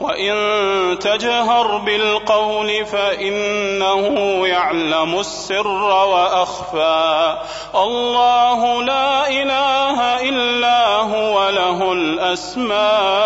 وإن تجهر بالقول فإنه يعلم السر وأخفى. الله لا إله إلا هو له الأسماء.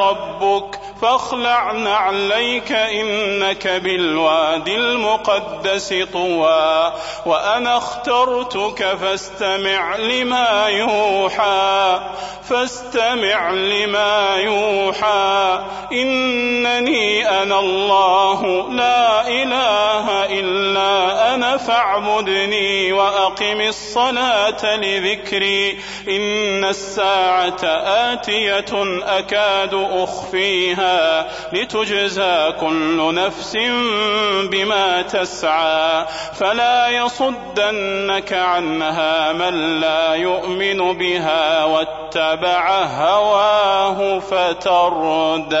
ربك فاخلع نعليك إنك بالواد المقدس طوى وأنا اخترتك فاستمع لما يوحى فاستمع لما يوحى إنني أنا الله لا إله إلا أنا فاعبدني وأقم الصلاة لذكري إن الساعة آتية أكاد أخفيها. لتجزى كل نفس بما تسعى. فلا يصدنك عنها من لا يؤمن بها واتبع هواه فتردى.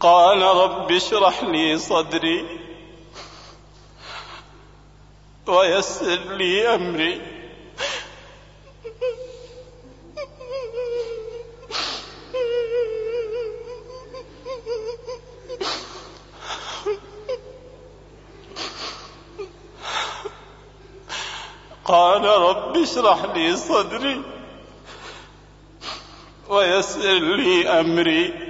قال رب اشرح لي صدري ويسر لي أمري. قال رب اشرح لي صدري ويسر لي أمري.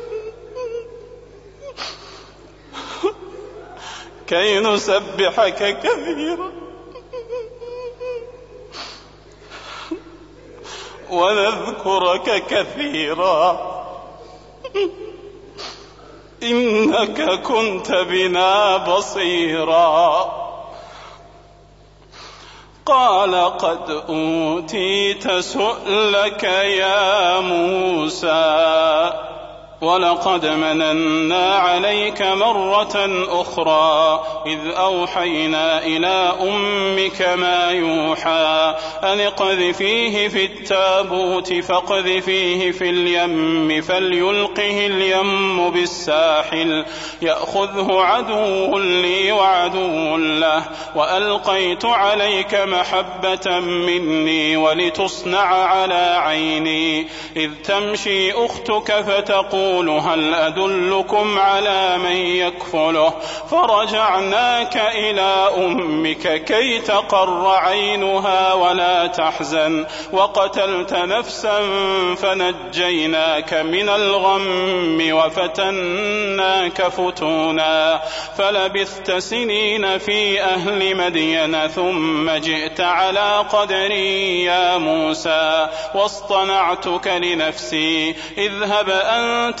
كي نسبحك كثيرا. ونذكرك كثيرا. إنك كنت بنا بصيرا. قال قد أوتيت سؤلك يا موسى. ولقد مننا عليك مرة أخرى إذ أوحينا إلى أمك ما يوحى أن اقذفيه في التابوت فاقذفيه في اليم فليلقه اليم بالساحل يأخذه عدو لي وعدو له وألقيت عليك محبة مني ولتصنع على عيني إذ تمشي أختك فتقول يقول هل أدلكم على من يكفله؟ فرجعناك إلى أمك كي تقر عينها ولا تحزن. وقتلت نفسا فنجيناك من الغم وفتناك فتونا. فلبثت سنين في أهل مدين ثم جئت على قدري يا موسى. واصطنعتك لنفسي. اذهب أنت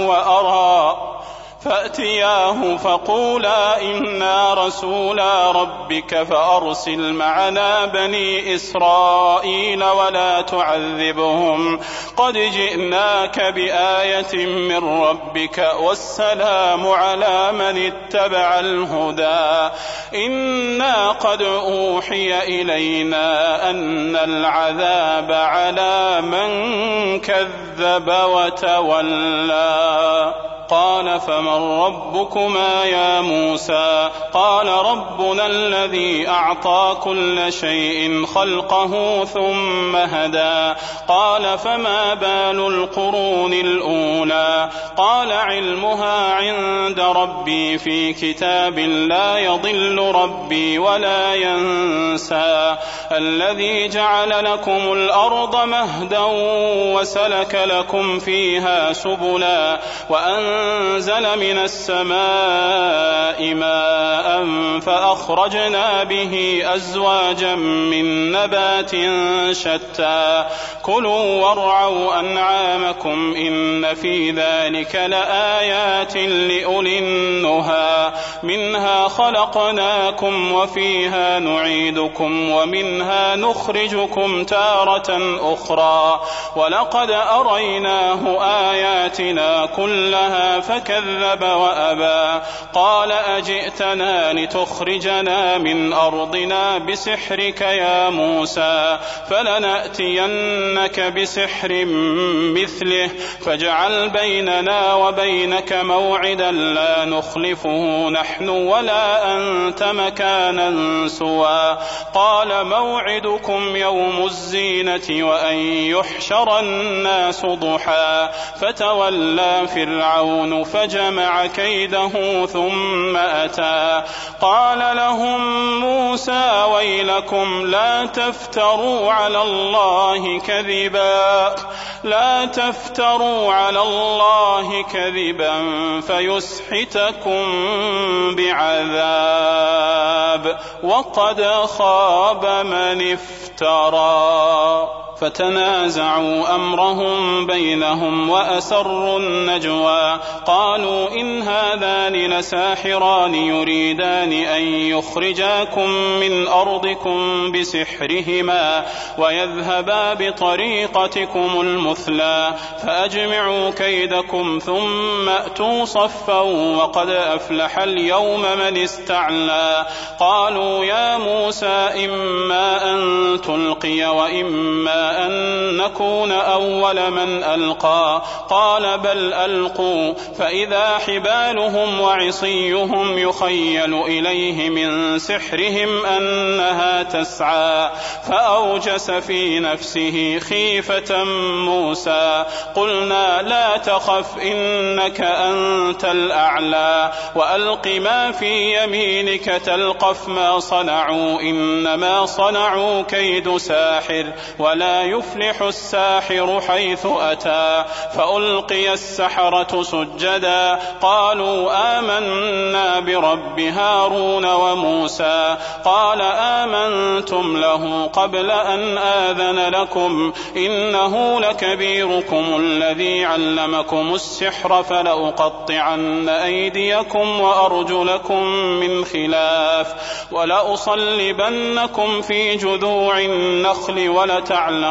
وأرى فأتياه فقولا إنا رسولا ربك فأرسل معنا بني إسرائيل ولا تعذبهم. قد جئناك بآية من ربك والسلام على من اتبع الهدى. إنا قد أوحي إلينا أن العذاب على من كذب وتولى. قال فمن ربكما يا موسى؟ قال ربنا الذي أعطى كل شيء خلقه ثم هدى. قال فما بال القرون الأولى؟ قال علمها عند ربي في كتاب لا يضل ربي ولا ينسى. الذي جعل لكم الأرض مهدا وسلك لكم فيها سبلا. وأن أنزل من السماء ماء فأخرجنا به أزواجا من نبات شتى. كلوا وارعوا أنعامكم إن في ذلك لآيات لأولي النهى. منها خلقناكم وفيها نعيدكم ومنها نخرجكم تارة أخرى. ولقد أريناه آياتنا كلها فكذب وأبى. قال أجئتنا لتخرجنا من أرضنا بسحرك يا موسى فلنأتينك بسحر مثله فاجعل بيننا وبينك موعدا لا نخلفه نحن ولا أنت مكانا سوى. قال موعدكم يوم الزينة وأن يحشر الناس ضحى فتولى فرعون فرعون فجمع كيده ثم أتى. قال لهم موسى ويلكم لا تفتروا على الله كذبا. لا تفتروا على الله كذبا فيسحتكم بعذاب. وقد خاب من افترى. فتنازعوا أمرهم بينهم وأسروا النجوى. قالوا إن هذان لساحران يريدان أن يخرجاكم من أرضكم بسحرهما ويذهبا بطريقتكم المثلى. فأجمعوا كيدكم ثم أتوا صفا وقد أفلح اليوم من استعلى. قالوا يا موسى إما أن تلقي وإما أن نكون أول من ألقى. قال بل ألقوا. فإذا حبالهم وعصيهم يخيل إليه من سحرهم أنها تسعى. فأوجس في نفسه خيفة موسى. قلنا لا تخف إنك أنت الأعلى. وألق ما في يمينك تلقف ما صنعوا. إنما صنعوا كيد ساحر. ولا يفلح الساحر حيث أتى فألقي السحرة سجدا. قالوا آمنا برب هارون وموسى. قال آمنتم له قبل أن آذن لكم. إنه لكبيركم الذي علمكم السحر فلأقطعن أيديكم وأرجلكم من خلاف. ولأصلبنكم في جذوع النخل ولتعلمن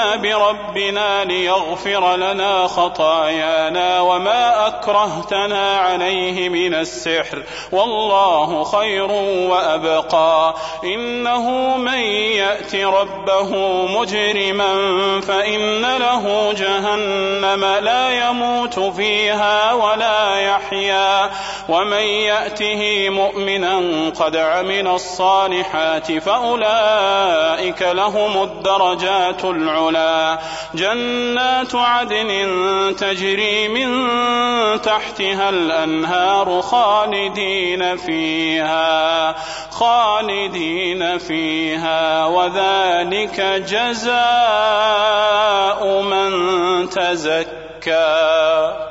بربنا ليغفر لنا خطايانا وما أكرهتنا عليه من السحر. والله خير وأبقى. إنه من يأت ربه مجرما فإن له جهنم لا يموت فيها ولا يحيا. ومن يأته مؤمنا قد عمل الصالحات فأولئك لهم الدرجات العلا. جنات عدن تجري من تحتها الأنهار خالدين فيها خالدين فيها. وذلك جزاء من تزكى.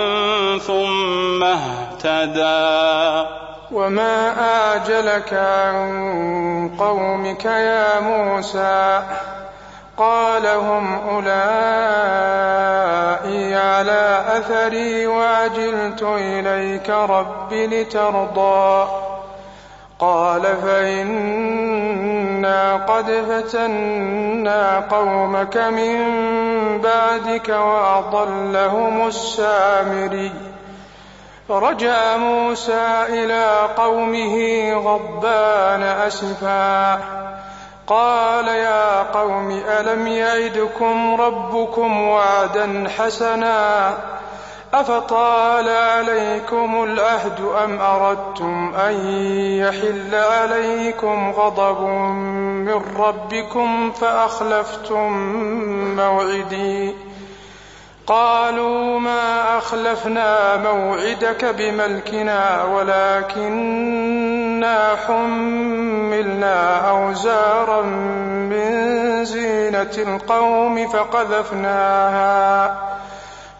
ثم اهتدى. وما آجلك عن قومك يا موسى؟ قال هم أولئي على أثري وعجلت إليك رب لترضى. قال فإنا قد فتنا قومك من بعدك وأضلهم السامري فرجع موسى إلى قومه غضبان أسفا. قال يا قوم ألم يعدكم ربكم وعدا حسنا؟ أفطال عليكم العهد أم أردتم أن يحل عليكم غضب من ربكم فأخلفتم موعدي؟ قالوا ما أخلفنا موعدك بملكنا ولكننا حملنا أوزارا من زينة القوم فقذفناها.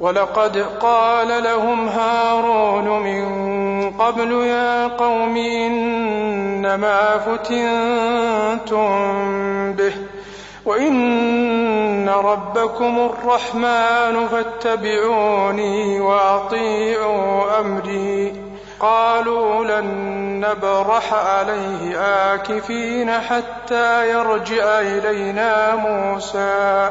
ولقد قال لهم هارون من قبل يا قوم إنما فتنتم به وإن ربكم الرحمن فاتبعوني وأطيعوا أمري. قالوا لن نبرح عليه آكفين حتى يرجع إلينا موسى.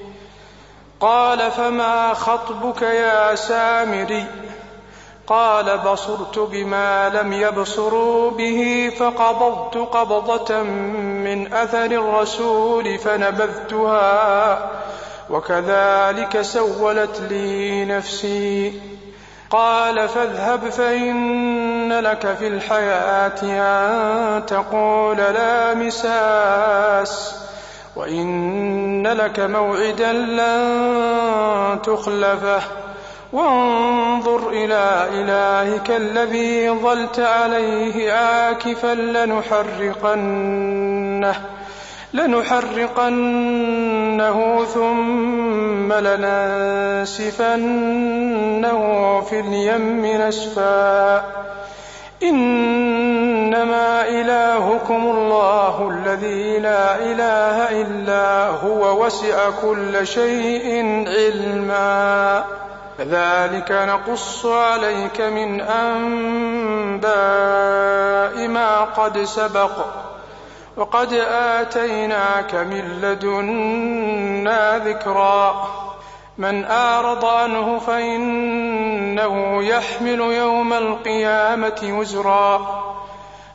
قال فما خطبك يا سامري؟ قال بصرت بما لم يبصروا به فقبضت قبضة من أثر الرسول فنبذتها وكذلك سولت لي نفسي. قال فاذهب فإن لك في الحياة أن تقول لا مساس. وإن لك موعدا لن تخلفه. وانظر إلى إلهك الذي ظلت عليه آكفا لنحرقنه لنحرقنه ثم لننسفنه في اليم نسفا. إنما إلهكم الله الذي لا إله إلا هو وسع كل شيء علما. كذلك نقص عليك من أنباء ما قد سبق وقد آتيناك من لدنا ذكرا. من أعرض عنه فإنه يحمل يوم القيامة وزرا.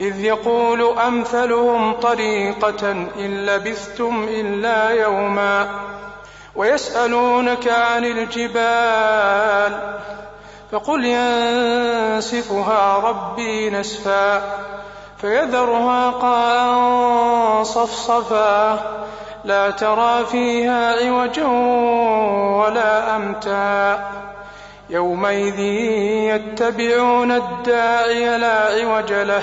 إذ يقول أمثلهم طريقة إن لبثتم إلا يوما ويسألونك عن الجبال فقل ينسفها ربي نسفا فيذرها قاعا صفصفا لا ترى فيها عوجا ولا أمتا يومئذ يتبعون الداعي لا عوج له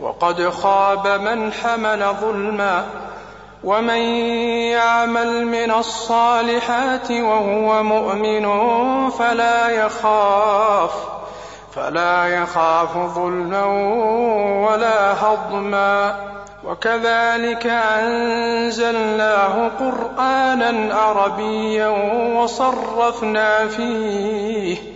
وقد خاب من حمل ظلما ومن يعمل من الصالحات وهو مؤمن فلا يخاف فلا يخاف ظلما ولا هضما وكذلك أنزلناه قرآنا عربيا وصرفنا فيه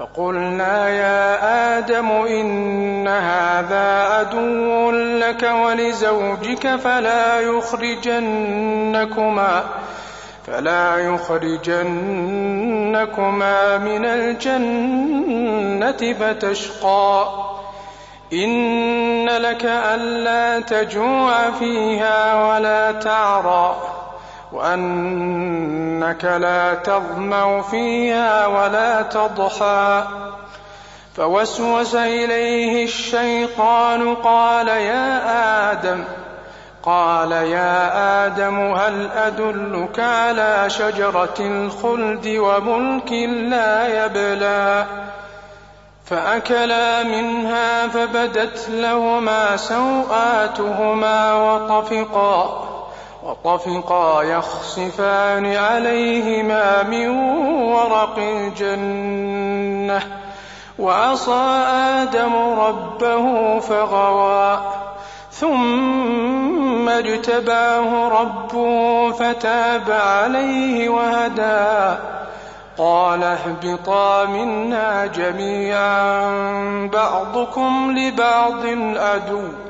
فقلنا يا آدم إن هذا عدو لك ولزوجك فلا يخرجنكما فلا يخرجنكما من الجنة فتشقى. إن لك ألا تجوع فيها ولا تعرى. وأنك لا تظمأ فيها ولا تضحى. فوسوس إليه الشيطان قال يا آدم قال يا آدم هل أدلك على شجرة الخلد وملك لا يبلى؟ فأكلا منها فبدت لهما سوآتهما وطفقا. وطفقا يخصفان عليهما من ورق الجنة. وعصى آدم ربه فغوى. ثم اجتباه ربه فتاب عليه وهدى. قال اهبطا منا جميعا بعضكم لبعض عدو.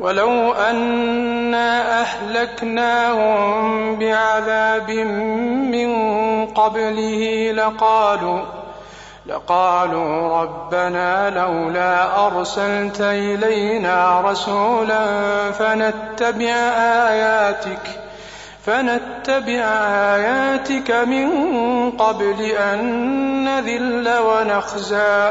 ولو أنا أهلكناهم بعذاب من قبله لقالوا لقالوا ربنا لولا أرسلت إلينا رسولا فنتبع آياتك فنتبع آياتك من قبل أن نذل ونخزى.